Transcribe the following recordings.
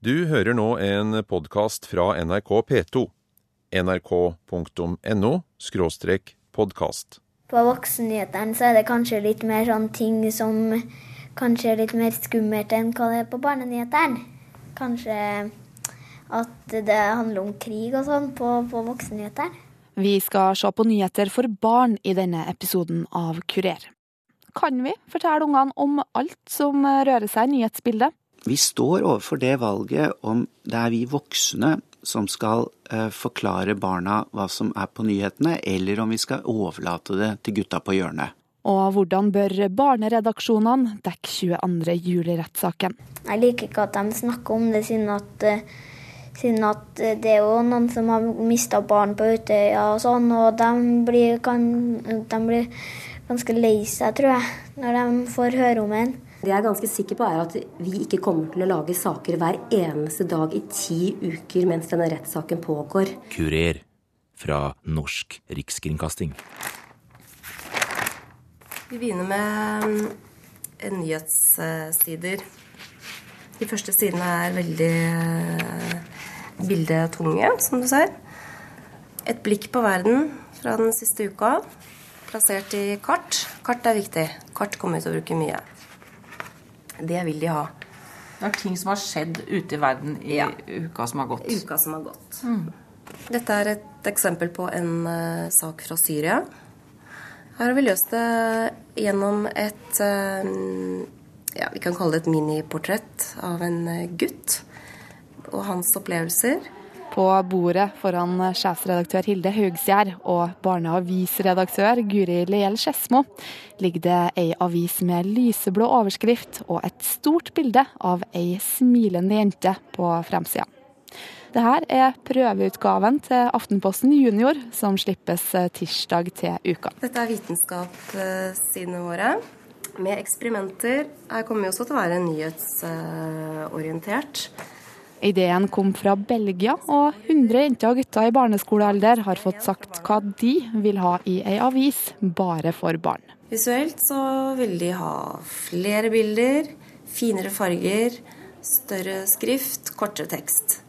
Du hører nå en podkast fra NRK P2. nrk.no podkast. På voksennyhetene så er det kanskje litt mer sånn ting som kanskje er litt mer skummelt enn hva det er på barnenyhetene. Kanskje at det handler om krig og sånn på, på voksennyhetene. Vi skal se på nyheter for barn i denne episoden av Kurer. Kan vi fortelle ungene om alt som rører seg i nyhetsbildet? Vi står overfor det valget om det er vi voksne som skal eh, forklare barna hva som er på nyhetene, eller om vi skal overlate det til gutta på hjørnet. Og hvordan bør barneredaksjonene dekke 22. juli-rettssaken? Jeg liker ikke at de snakker om det, siden at, eh, siden at eh, det er jo noen som har mista barn på Utøya og sånn, og de blir, kan, de blir ganske lei seg, tror jeg, når de får høre om en. Det jeg er ganske sikker på, er at vi ikke kommer til å lage saker hver eneste dag i ti uker mens denne rettssaken pågår. Kurer fra Norsk Rikskringkasting. Vi begynner med mm, nyhetssider. De første sidene er veldig eh, bildetunge, som du ser. Et blikk på verden fra den siste uka, plassert i kart. Kart er viktig. Kart kommer vi til å bruke mye. Det vil de ha. Det er ting som har skjedd ute i verden i Ja. uka som har gått. Uka som har gått. Dette er et eksempel på en uh, sak fra Syria. Her har vi løst det gjennom et uh, ja, Vi kan kalle det et miniportrett av en eh, gutt og hans opplevelser. På bordet foran sjefsredaktør Hilde Haugsgjerd og barneavisredaktør Guri Liel Skedsmo ligger det ei avis med lyseblå overskrift og et stort bilde av ei smilende jente på fremsida. Dette er prøveutgaven til Aftenposten Junior, som slippes tirsdag til uka. Dette er vitenskapssidene våre med eksperimenter. Jeg kommer jo også til å være nyhetsorientert. Ideen kom fra Belgia, og 100 jenter og gutter i barneskolealder har fått sagt hva de vil ha i ei avis bare for barn. Visuelt så vil de ha flere bilder, finere farger, større skrift, kortere tekst.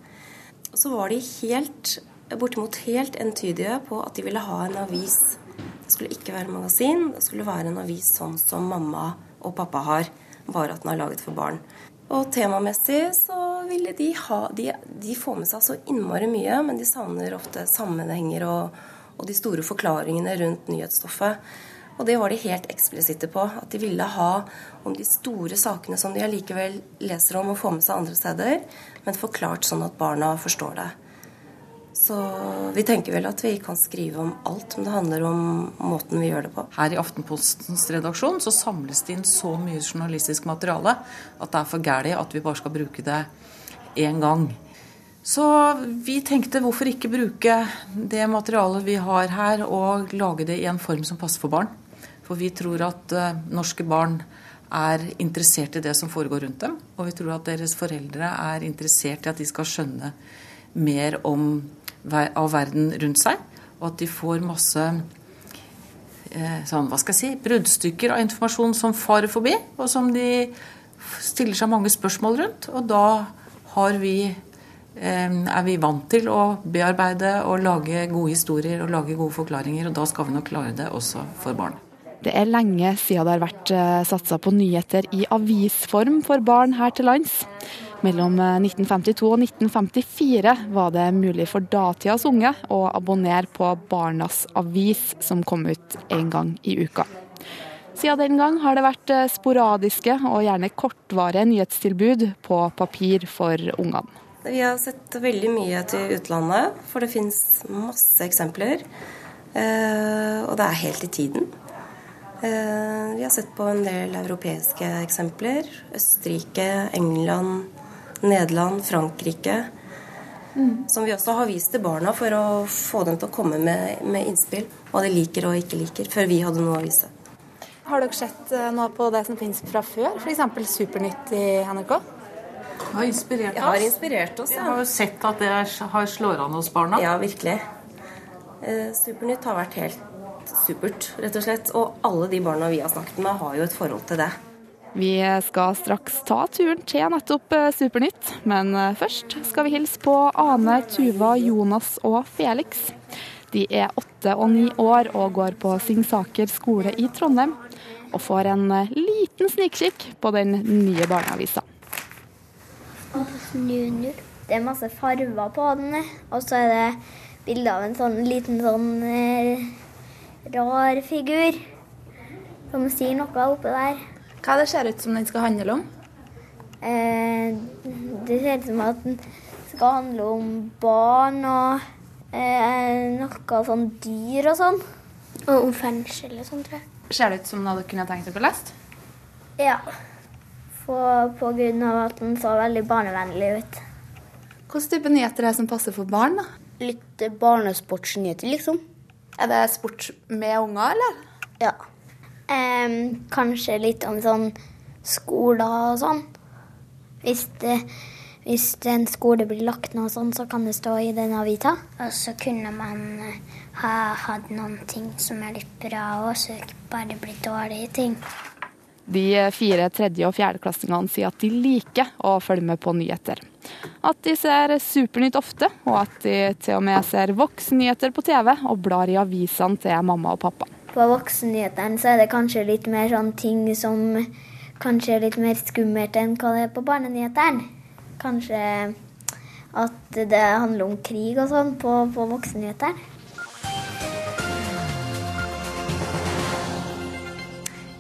Så var de helt, bortimot helt entydige på at de ville ha en avis. Det skulle ikke være magasin, det skulle være en avis sånn som mamma og pappa har, bare at den er laget for barn. Og temamessig så ville de ha De, de får med seg så innmari mye, men de savner ofte sammenhenger og, og de store forklaringene rundt nyhetsstoffet. Og det var de helt eksplisitte på. At de ville ha om de store sakene som de allikevel leser om og får med seg andre steder, men forklart sånn at barna forstår det. Så vi tenker vel at vi kan skrive om alt, men det handler om måten vi gjør det på. Her i Aftenpostens redaksjon så samles det inn så mye journalistisk materiale at det er for gæli at vi bare skal bruke det én gang. Så vi tenkte hvorfor ikke bruke det materialet vi har her og lage det i en form som passer for barn. For vi tror at eh, norske barn er interessert i det som foregår rundt dem. Og vi tror at deres foreldre er interessert i at de skal skjønne mer om, av verden rundt seg. Og at de får masse eh, sånn, hva skal jeg si, bruddstykker av informasjon som farer forbi, og som de stiller seg mange spørsmål rundt. Og da har vi, eh, er vi vant til å bearbeide og lage gode historier og lage gode forklaringer, og da skal vi nok klare det også for barn. Det er lenge siden det har vært satsa på nyheter i avisform for barn her til lands. Mellom eh, 1952 og 1954 var det mulig for datidas unge å abonnere på Barnas Avis, som kom ut en gang i uka. Siden den gang har det vært eh, sporadiske og gjerne kortvarige nyhetstilbud på papir for ungene. Vi har sett veldig mye til utlandet, for det fins masse eksempler. Eh, og det er helt i tiden. Eh, vi har sett på en del europeiske eksempler. Østerrike, England, Nederland, Frankrike. Som vi også har vist til barna for å få dem til å komme med, med innspill. Hva de liker og ikke liker, før vi hadde noe å vise. Har dere sett eh, noe på det som finnes fra før, f.eks. Supernytt i NRK? Det har inspirert oss. har inspirert oss, ja. Vi har jo sett at det har slår an hos barna. Ja, virkelig. Eh, Supernytt har vært helt supert, rett og slett. Og alle de barna vi har snakket med, har jo et forhold til det. Vi skal straks ta turen til nettopp eh, Supernytt, men eh, først skal vi hilse på Ane, Tuva, Jonas og Felix. De er åtte og ni år og går på Singsaker skole i Trondheim, og får en eh, liten snikkikk på den nye barneavisa. Det er masse farver på den, og så er det bilde av en sånn liten sånn rar figur som sier noe oppe der. Hva det ser ut som den skal handle om? Eh, det ser ut som at den skal handle om barn og eh, noe sånn dyr og sånn. Og om fengsel og sånn, tror jeg. Ser det ut som noe du kunne tenkt dere å lese? Ja. For, på grunn av at den så veldig barnevennlig ut. Hvilken type nyheter er det som passer for barn? da? Litt barnesportsnyheter, liksom. Er det sport med unger, eller? Ja. Em, kanskje litt om sånn skoler og sånn. Hvis, det, hvis en skole blir lagt ned og sånn, så kan det stå i den avisa. Og så kunne man eh, ha hatt noen ting som er litt bra, og så ikke bare bli dårlige ting. De fire tredje- og fjerdeklassingene sier at de liker å følge med på nyheter. At de ser Supernytt ofte, og at de til og med ser voksennyheter på TV og blar i avisene til mamma og pappa. På voksennyhetene så er det kanskje litt mer sånn ting som kanskje er litt mer skummelt enn hva det er på barnenyhetene. Kanskje at det handler om krig og sånn på, på voksennyhetene.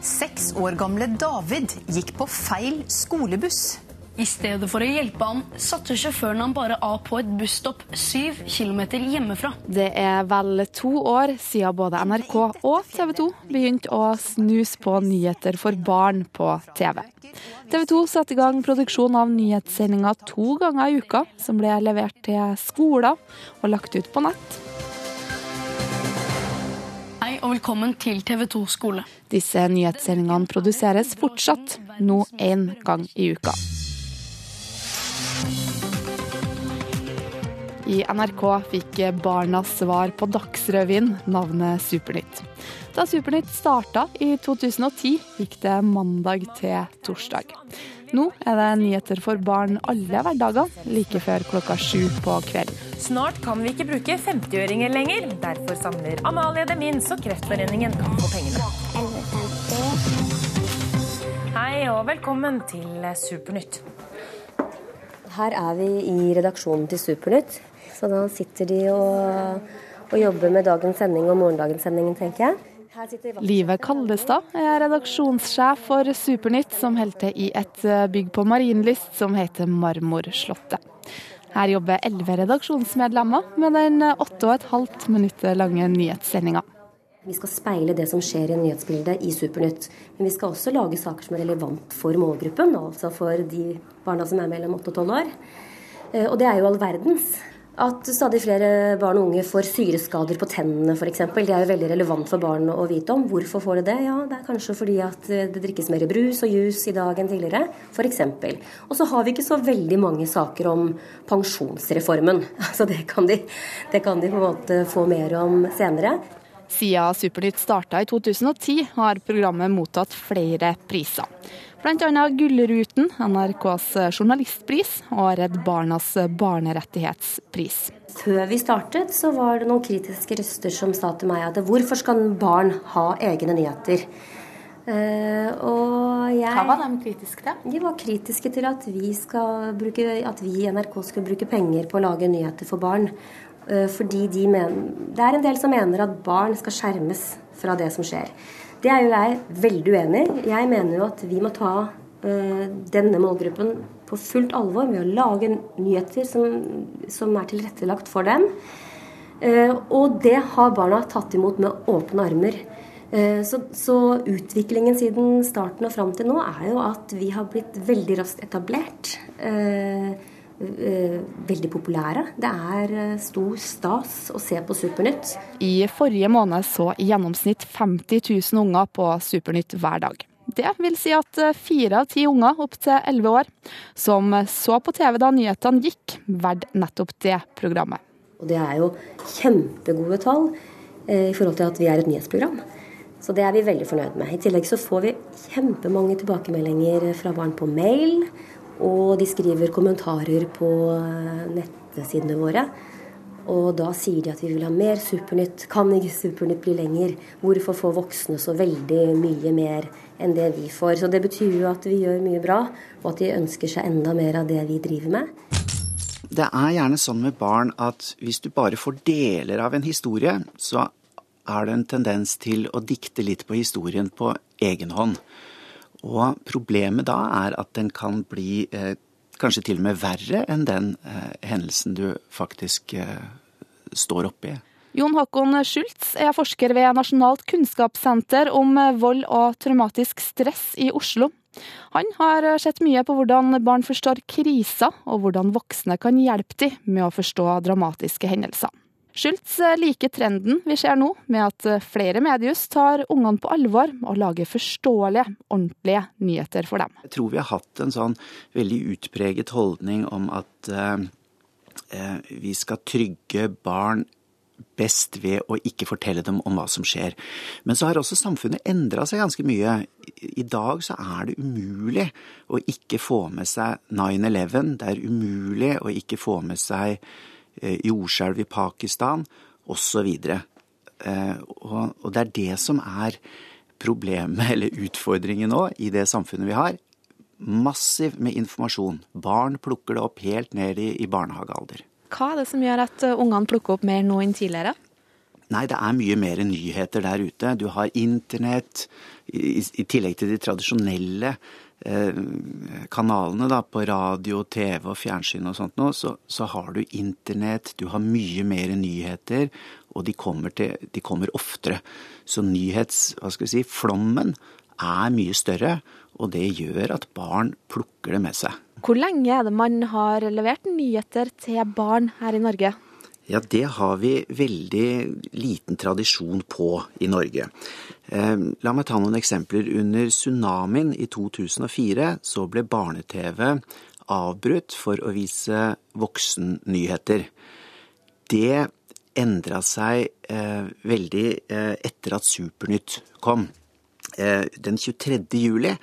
Seks år gamle David gikk på feil skolebuss. I stedet for å hjelpe ham, satte sjåføren ham bare av på et busstopp syv kilometer hjemmefra. Det er vel to år siden både NRK og TV 2 begynte å snuse på nyheter for barn på TV. TV 2 satte i gang produksjon av nyhetssendinger to ganger i uka, som ble levert til skoler og lagt ut på nett. Hei og velkommen til TV 2 skole. Disse nyhetssendingene produseres fortsatt, nå én gang i uka. I NRK fikk Barnas svar på Dagsrevyen navnet Supernytt. Da Supernytt starta i 2010, gikk det mandag til torsdag. Nå er det nyheter for barn alle hverdager, like før klokka sju på kvelden. Snart kan vi ikke bruke 50-øringer lenger. Derfor samler Amalie Demins og Kreftforeningen kan få pengene. Hei og velkommen til Supernytt. Her er vi i redaksjonen til Supernytt. Så da sitter de og, og jobber med dagens sending og morgendagens sending, tenker jeg. Live Kaldestad er redaksjonssjef for Supernytt, som holder til i et bygg på Marienlyst som heter Marmorslottet. Her jobber elleve redaksjonsmedlemmer med den åtte og et halvt minutt lange nyhetssendinga. Vi skal speile det som skjer i nyhetsbildet i Supernytt. Men vi skal også lage saker som er relevant for målgruppen, altså for de barna som er mellom 8 og 12 år. Eh, Og det er jo all verdens. At stadig flere barn og unge får syreskader på tennene f.eks. Det er jo veldig relevant for barn å vite om. Hvorfor får de det? Ja, det er kanskje fordi at eh, det drikkes mer brus og juice i dag enn tidligere, f.eks. Og så har vi ikke så veldig mange saker om pensjonsreformen. Altså det kan de, det kan de på en måte få mer om senere. Siden Supernytt starta i 2010, har programmet mottatt flere priser. Bl.a. Gullruten, NRKs journalistpris og Redd Barnas barnerettighetspris. Før vi startet, så var det noen kritiske røster som sa til meg at hvorfor skal barn ha egne nyheter? Uh, og jeg, Hva var de kritiske til? De var kritiske til at vi, skal bruke, at vi i NRK skal bruke penger på å lage nyheter for barn. Uh, fordi de men, Det er en del som mener at barn skal skjermes fra det som skjer. Det er jo jeg veldig uenig i. Jeg mener jo at vi må ta eh, denne målgruppen på fullt alvor med å lage nyheter som, som er tilrettelagt for dem. Uh, og det har barna tatt imot med åpne armer. Uh, Så, så utviklingen siden starten og fram til nå er jo at vi har blitt veldig raskt etablert. eh, Veldig populære. Det er eh, stor stas å se på Supernytt. I forrige måned så i gjennomsnitt 50 000 unger på Supernytt hver dag. Det vil si at fire av ti unger opp til elleve år som så på TV da nyhetene gikk, valgte nettopp det programmet. Og det er jo kjempegode tall eh, i forhold til at vi er et nyhetsprogram. Så det er vi veldig fornøyd med. I tillegg så får vi kjempemange tilbakemeldinger fra barn på mail. Og de skriver kommentarer på eh, nettsidene våre. Og da sier de at vi vil ha mer Supernytt. Kan ikke Supernytt bli lenger? Hvorfor får voksne så veldig mye mer enn det vi får? Så det betyr jo at vi gjør mye bra, og at de ønsker seg enda mer av det vi driver med. Det er gjerne sånn med barn at hvis du bare får deler av en historie, så er det en tendens til å dikte litt på historien på egen hånd. Og problemet da er at den kan bli eh, kanskje til og med verre enn den eh, hendelsen du faktisk eh, står oppi. Jon Håkon Schultz er forsker ved Nasjonalt kunnskapssenter om vold og traumatisk stress i Oslo. Han har sett mye på hvordan barn forstår kriser, og hvordan voksne kan hjelpe dem med å forstå dramatiske hendelser. Schultz liker trenden vi ser nå, med at flere mediehus tar ungene på alvor og lager forståelige, ordentlige nyheter for dem. Jeg tror vi har hatt en sånn veldig utpreget holdning om at eh, eh vi skal trygge barn best ved å ikke fortelle dem om hva som skjer. Men så har også samfunnet endra seg ganske mye. I dag så er det umulig å ikke få med seg 9-11. Det er umulig å ikke få med seg Eh, jordskjelv i Pakistan osv. Eh, og, og det er det som er problemet, eller utfordringen nå, i det samfunnet vi har. Massiv med informasjon. Barn plukker det opp helt ned i, i barnehagealder. Hva er det som gjør at eh, ungene plukker opp mer nå enn tidligere? Nei, det er mye mer nyheter der ute. Du har internett, i, i tillegg til de tradisjonelle Eh, kanalene da, på radio, TV og fjernsyn og sånt nå, så, så, har du internett, du har mye mer nyheter, og de kommer, til, de kommer oftere. Så nyhets... Hva skal vi si? Flommen er mye større, og det gjør at barn plukker det med seg. Hvor lenge er det man har levert nyheter til barn her i Norge? Ja, det har vi veldig liten tradisjon på i Norge. Eh, la meg ta noen eksempler. Under tsunamien i 2004 så ble barne-TV avbrutt for å vise voksennyheter. Det endra seg eh, veldig eh, etter at Supernytt kom. Eh, den 23. juli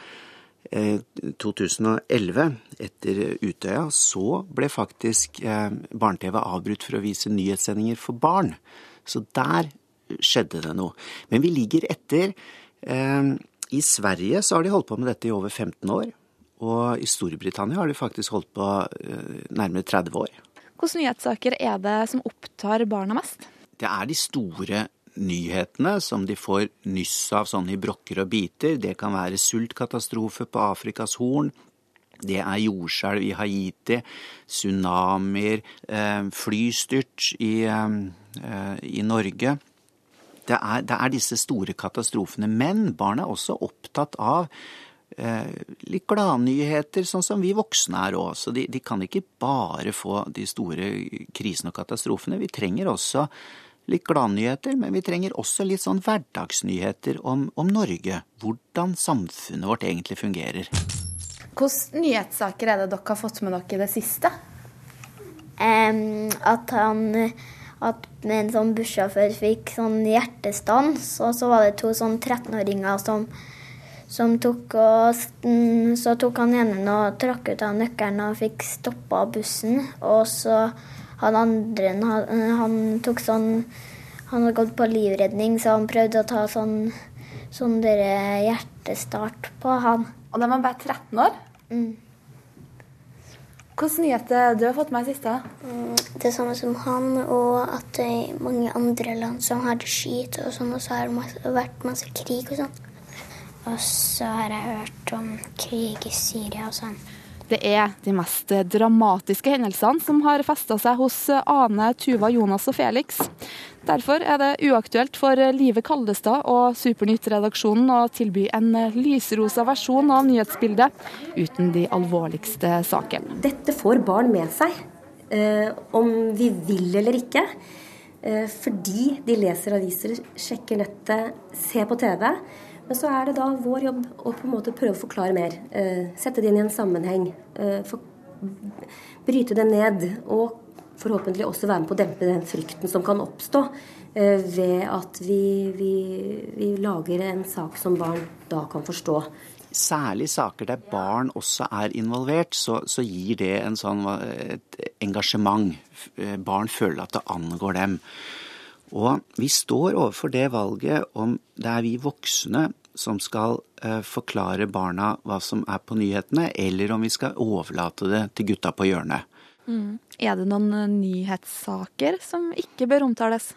2011, eh, etter Utøya, så ble faktisk eh, barne-TV avbrutt for å vise nyhetssendinger for barn. Så der skjedde det noe. Men vi ligger etter. Eh, I Sverige så har de holdt på med dette i over 15 år. Og i Storbritannia har de faktisk holdt på nærmere 30 år. Hvilke nyhetssaker er det som opptar barna mest? Det er de store nyhetene som de får nyss av sånn i brokker og biter. Det kan være sultkatastrofe på Afrikas Horn. Det er jordskjelv i Haiti, tsunamier, eh, flystyrt i, eh, i Norge. Det er, det er, disse store katastrofene. Men barn er også opptatt av eh, litt gladnyheter, sånn som vi voksne er òg. Så de, de, kan ikke bare få de store krisene og katastrofene. Vi trenger også litt gladnyheter, men vi trenger også litt sånn hverdagsnyheter om, om Norge. Hvordan samfunnet vårt egentlig fungerer. Hvilke nyhetssaker er det dere har fått med dere i det siste? Um, at han at en sånn bussjåfør fikk sånn hjertestans, og så var det to sånn 13-åringer som, som tok og Så tok han ene og trakk ut av nøkkelen og fikk stoppa bussen, og så han andre han, han tok sånn Han hadde gått på livredning, så han prøvde å ta sånn, sånn hjertestart på han. Og da var han bare 13 år? Mm. Hvilke nyheter du har fått med i siste? Mm, det samme som han, og at det er mange andre land som har det skit, og sånn, og så har det vært masse krig og sånn. Og så har jeg hørt om krig i Syria og sånn. Det er de mest dramatiske hendelsene som har festa seg hos Ane, Tuva, Jonas og Felix. Derfor er det uaktuelt for Live Kaldestad og Supernytt-redaksjonen å tilby en lysrosa versjon av nyhetsbildet uten de alvorligste sakene. Dette får barn med seg, eh, om vi vil eller ikke. Eh, fordi de leser aviser, sjekker nettet, ser på TV. Men så er det da vår jobb å på en måte prøve å forklare mer. Eh, sette det inn i en sammenheng. Eh, bryte det ned. Og forhåpentlig også være med på å dempe den frykten som kan oppstå eh, ved at vi, vi, vi lager en sak som barn da kan forstå. Særlig saker der barn også er involvert, så, så gir det en sånn, et engasjement. Barn føler at det angår dem. Og vi står overfor det valget om det er vi voksne som skal eh, forklare barna hva som er på nyhetene, eller om vi skal overlate det til gutta på hjørnet. Mm. Er det noen eh, nyhetssaker som ikke bør omtales?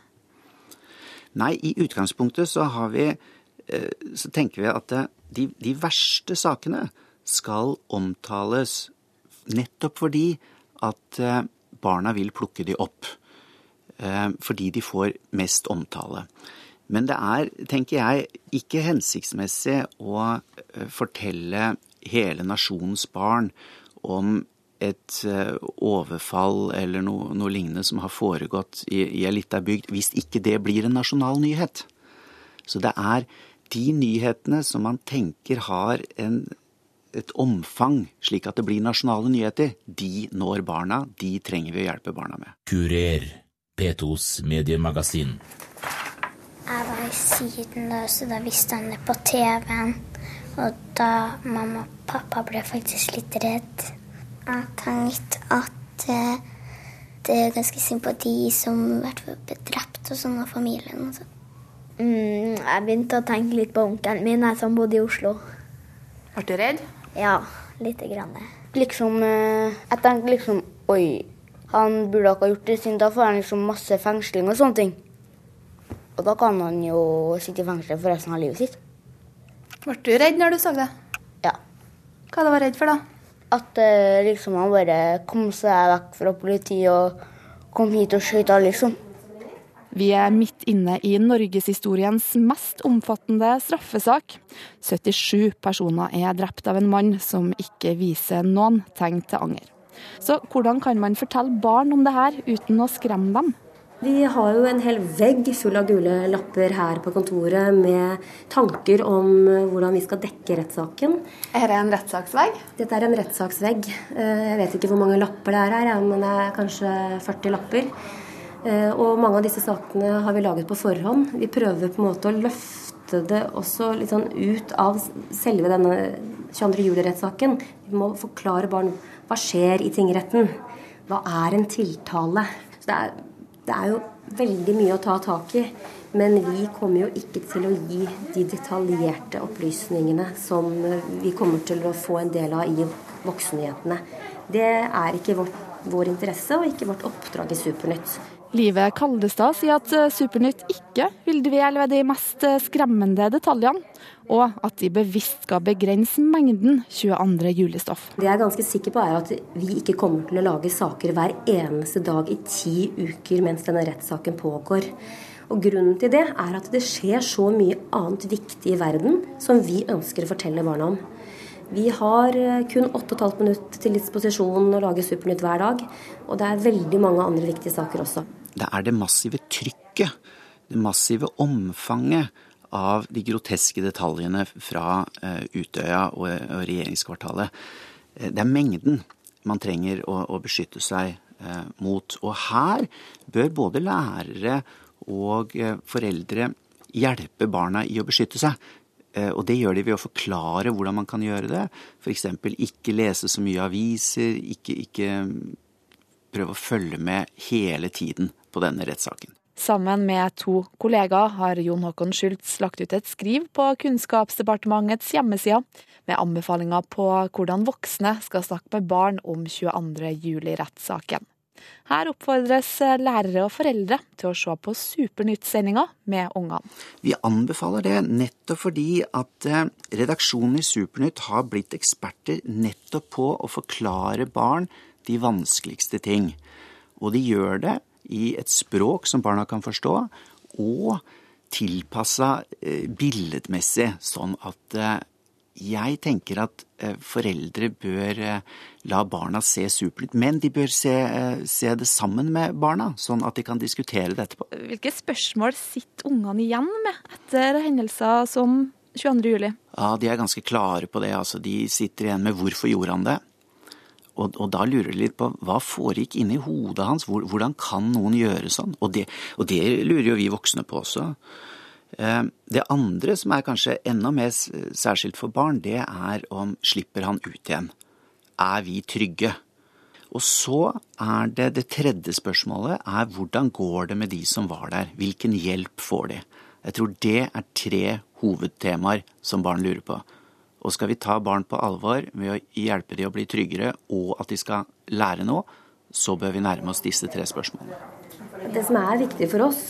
Nei, i utgangspunktet så har vi eh, Så tenker vi at de, de verste sakene skal omtales nettopp fordi at barna vil plukke de opp. Fordi de får mest omtale. Men det er, tenker jeg, ikke hensiktsmessig å eh, fortelle hele nasjonens barn om et eh, overfall eller noe, noe lignende som har foregått i, i ei lita bygd, hvis ikke det blir en nasjonal nyhet. Så det er de nyhetene som man tenker har en, et omfang, slik at det blir nasjonale nyheter, de når barna. De trenger vi å hjelpe barna med. Kurer, P2s mediemagasin. Jeg var i Syden og så da visste han det på TV-en. Og da mamma og pappa ble faktisk litt redd. Jeg tenkte at eh, det er ganske synd på de som ble drept og sånn av familien. Og sånn. Mm, jeg begynte å tenke litt på onkelen min jeg som bodde i Oslo. Ble du redd? Ja, lite grann. Liksom, eh, jeg tenkte liksom Oi, han burde ikke ha gjort det, siden da får han liksom masse fengsling og sånne ting. Og da kan han jo sitte i fengsel for resten av livet sitt. Ble du redd når du så det? Ja. Hva du var redd for, da? At uh, liksom han bare kom seg vekk fra politiet og kom hit og skøyta, liksom. Vi er midt inne i norgeshistoriens mest omfattende straffesak. 77 personer er drept av en mann som ikke viser noen tegn til anger. Så hvordan kan man fortelle barn om det her uten å skremme dem? Vi har jo en hel vegg full av gule lapper her på kontoret med tanker om hvordan vi skal dekke rettssaken. Er det en rettssaksvegg? Dette er en rettssaksvegg. Eh, jeg vet ikke hvor mange lapper det er her, men det er kanskje 40 lapper. Eh, og mange av disse sakene har vi laget på forhånd. Vi prøver på en måte å løfte det også litt sånn ut av selve denne 22. juli-rettssaken. Vi må forklare barn hva skjer i tingretten. Hva er en tiltale? Det er det er jo veldig mye å ta tak i. Men vi kommer jo ikke til å gi de detaljerte opplysningene som vi kommer til å få en del av i voksennyhetene. Det er ikke vårt, vår interesse og ikke vårt oppdrag i Supernytt. Live Kaldestad sier at Supernytt ikke vil dvele ved de mest skremmende detaljene og at de bevisst skal begrense mengden 22. julestoff. Det jeg er ganske sikker på er at vi ikke kommer til å lage saker hver eneste dag i ti uker mens denne rettssaken pågår. Og Grunnen til det er at det skjer så mye annet viktig i verden som vi ønsker å fortelle barna om. Vi har eh, kun 8 12 minutter til disposisjon å lage Supernytt hver dag. Og det er veldig mange andre viktige saker også. Det er det massive trykket, det massive omfanget av de groteske detaljene fra eh, Utøya og, regjeringskvartalet. Eh, det er mengden man trenger å, beskytte seg mot. Og her bør både lærere og foreldre hjelpe barna i å beskytte seg. Og det gjør de ved å forklare hvordan man kan gjøre det. F.eks. ikke lese så mye aviser, ikke, ikke prøve å følge med hele tiden på denne rettssaken. Sammen med to kollegaer har Jon Håkon Schultz lagt ut et skriv på Kunnskapsdepartementets hjemmesider med anbefalinger på hvordan voksne skal snakke med barn om 22. Her oppfordres lærere og foreldre til å se på Supernytt-sendinga med ungene. Vi anbefaler det nettopp fordi at eh, redaksjonen i Supernytt har blitt eksperter nettopp på å forklare barn de vanskeligste ting. Og de gjør det i et språk som barna kan forstå, og tilpassa eh, billedmessig, sånn at eh, jeg tenker at eh, foreldre bør la barna se Supernytt, men de bør se, se, det sammen med barna, sånn at de kan diskutere det etterpå. Hvilke spørsmål sitter ungene igjen med etter hendelser som 22. juli? Ja, De er ganske klare på det. altså De sitter igjen med 'hvorfor gjorde han det'? Og, og, da lurer de litt på hva foregikk inni hodet hans, hvordan kan noen gjøre sånn? Og det, og det, lurer jo vi voksne på også. Eh, det andre som er kanskje enda mer særskilt for barn, det er om slipper han ut igjen? Er vi trygge? Og så er det det tredje spørsmålet er hvordan går det med de som var der? Hvilken hjelp får de? Jeg tror det er tre hovedtemaer som barn lurer på. Og skal vi ta barn på alvor ved å hjelpe de å bli tryggere, og at de skal lære noe, så bør vi nærme oss disse tre spørsmålene. Det som er viktig for oss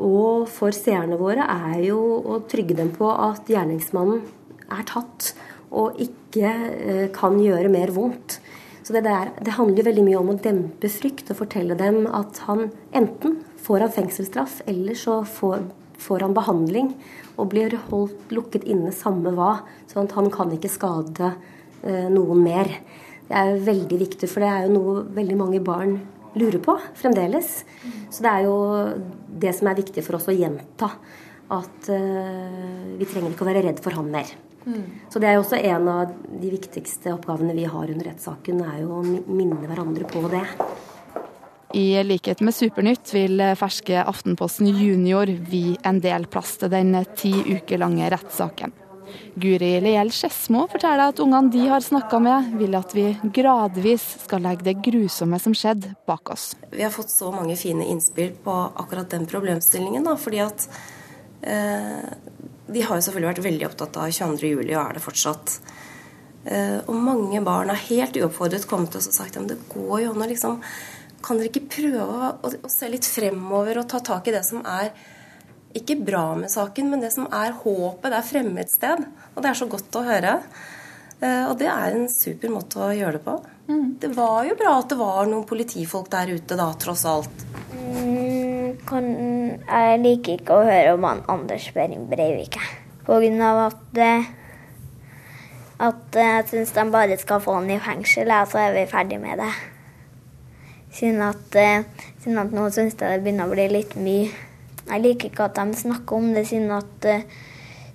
og for seerne våre, er jo å trygge dem på at gjerningsmannen er tatt og ikke eh, kan gjøre mer vondt. Så det, der, det handler veldig mye om å dempe frykt og fortelle dem at han enten får han fengselsstraff, eller så får, får han behandling og blir holdt lukket inne samme hva. sånn at han kan ikke skade eh, noen mer. Det er veldig viktig, for det er jo noe veldig mange barn lurer på fremdeles. Så det er jo det som er viktig for oss å gjenta. At uh, vi trenger ikke å være redd for han mer. Så det er jo også en av de viktigste oppgavene vi har under rettssaken, er jo å minne hverandre på det. I likhet med Supernytt vil ferske Aftenposten Junior vie en del plass til den ti uker lange rettssaken. Guri Leel Skedsmo forteller at ungene de har snakka med, vil at vi gradvis skal legge det grusomme som skjedde, bak oss. Vi har fått så mange fine innspill på akkurat den problemstillingen. Da, fordi at eh, de har jo selvfølgelig vært veldig opptatt av 22. juli, og er det fortsatt. Eh, og mange barn har helt uoppfordret kommet til oss og sagt at det går jo an å liksom Kan dere ikke prøve å, å, se litt fremover og ta tak i det som er ikke bra med saken, men det som er håpet, det er fremme et sted. Og det er så godt å høre. Eh, og det er en super måte å gjøre det på. Mm. Det var jo bra at det var noen politifolk der ute, da, tross alt. Mm, kan, jeg liker ikke å høre om han Anders Behring Breivik. På grunn av at, eh, at jeg syns de bare skal få han i fengsel, og så er vi ferdig med det. Siden at, eh, siden at nå syns jeg det begynner å bli litt mye. Jeg liker ikke at de snakker om det, siden at,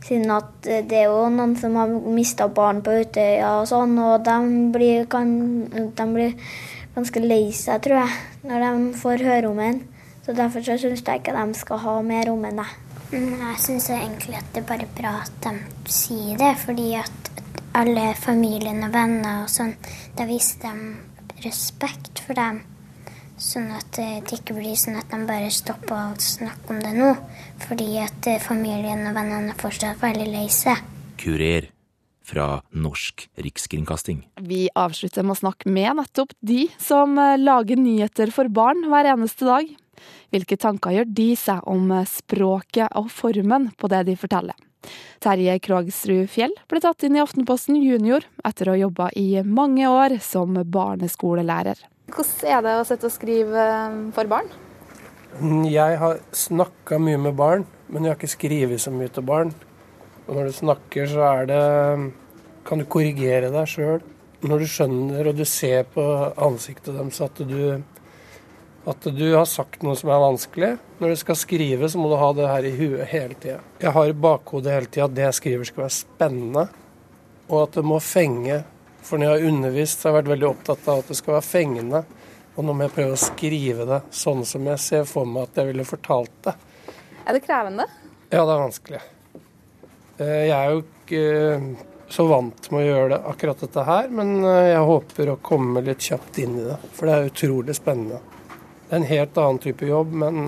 siden at det er jo noen som har mista barn på Utøya og sånn, og de blir, kan, de blir ganske lei seg, tror jeg, når de får høre om en. Så derfor så syns jeg ikke de skal ha mer om en. Jeg syns egentlig at det er bare bra at de sier det, fordi at alle familien og venner og sånn, da viser de respekt for dem. Sånn at det ikke blir sånn at de bare stopper å snakke om det nå. Fordi at familien og vennene er fortsatt veldig lei seg. Kurer fra Norsk Rikskringkasting. Vi avslutter med å snakke med nettopp de som lager nyheter for barn hver eneste dag. Hvilke tanker gjør de seg om språket og formen på det de forteller? Terje Krogsrud Fjell ble tatt inn i Aftenposten Junior etter å ha jobba i mange år som barneskolelærer. Hvordan er det å sitte og skrive eh, for barn? Jeg har snakka mye med barn, men jeg har ikke skrevet så mye til barn. Og når du snakker, så er det kan du korrigere deg sjøl. Når du skjønner og du ser på ansiktet deres at du, at du har sagt noe som er vanskelig. Når du skal skrive, så må du ha det her i huet hele tida. Jeg har i bakhodet hele tida at det jeg skriver skal være spennende, og at det må fenge for når jeg har undervist, så har jeg vært veldig opptatt av at det skal være fengende. Og nå må jeg prøve å skrive det sånn som jeg ser for meg at jeg ville fortalt det. Er det krevende? Ja, det er vanskelig. Eh, jeg er jo ikke eh, så vant med å gjøre det akkurat dette her, men eh, jeg håper å komme litt kjapt inn i det. For det er utrolig spennende. Det er en helt annen type jobb, men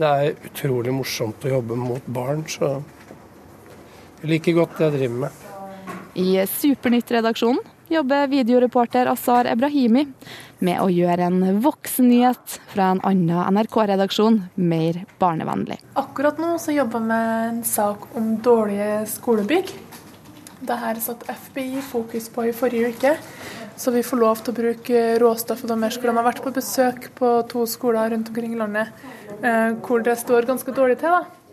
det er utrolig morsomt å jobbe mot barn, så jeg liker godt det jeg driver med. I Supernytt-redaksjonen jobber videoreporter Azar Ebrahimi med å gjøre en voksennyhet fra en annen NRK-redaksjon mer barnevennlig. Akkurat nå så jobber jeg med en sak om dårlige skolebygg. Det her satte FBI fokus på i forrige uke, så vi får lov til å bruke råstoffet deres. De har vært på besøk på to skoler rundt omkring i landet eh, hvor det står ganske dårlig til. da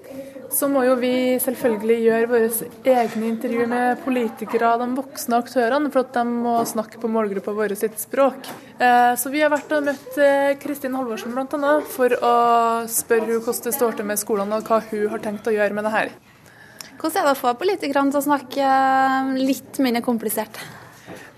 så må jo vi selvfølgelig gjøre våre egne intervju med politikere og de voksne aktørene, for at de må snakke på målgruppa vår sitt språk. Eh, så vi har vært og møtt eh, Kristin Halvorsen bl.a. for å spørre henne hvordan det står til med skolene og hva hun har tenkt å gjøre med det her. Hvordan er det å få politikerne til å snakke eh, litt mindre komplisert?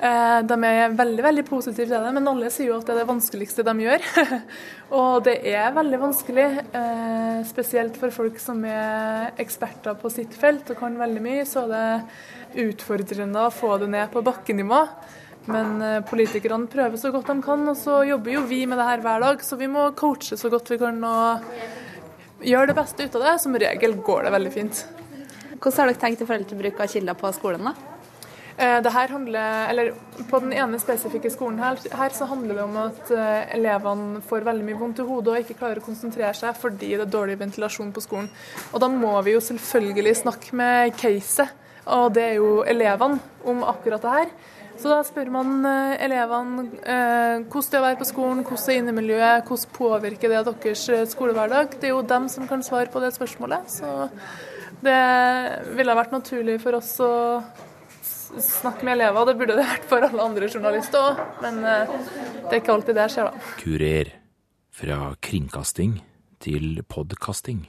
Eh, de er veldig veldig positive til det, men alle sier jo at det er det vanskeligste de gjør. og det er veldig vanskelig, eh, spesielt for folk som er eksperter på sitt felt og kan veldig mye. Så er det utfordrende å få det ned på bakkenivå. Men eh, politikerne prøver så godt de kan, og så jobber jo vi med det her hver dag. Så vi må coache så godt vi kan og gjøre det beste ut av det. Som regel går det veldig fint. Hvordan har dere tenkt i forhold til bruk av kilder på skolen? da? Eh, det her handler, eller På den ene spesifikke skolen her, her så handler det om at uh, elevene får veldig mye vondt i hodet og ikke klarer å konsentrere seg fordi det er dårlig ventilasjon på skolen. Og Da må vi jo selvfølgelig snakke med caset, og det er jo elevene, om akkurat det her. Så da spør man uh, elevene eh, hvordan det er å være på skolen, hvordan er innemiljøet, hvordan påvirker det deres skolehverdag. Det er jo dem som kan svare på det spørsmålet. Så det ville vært naturlig for oss å snakke med elever. Det burde det vært for alle andre journalister òg, men eh, det er ikke alltid det skjer, da. Kurer. Fra kringkasting til podkasting.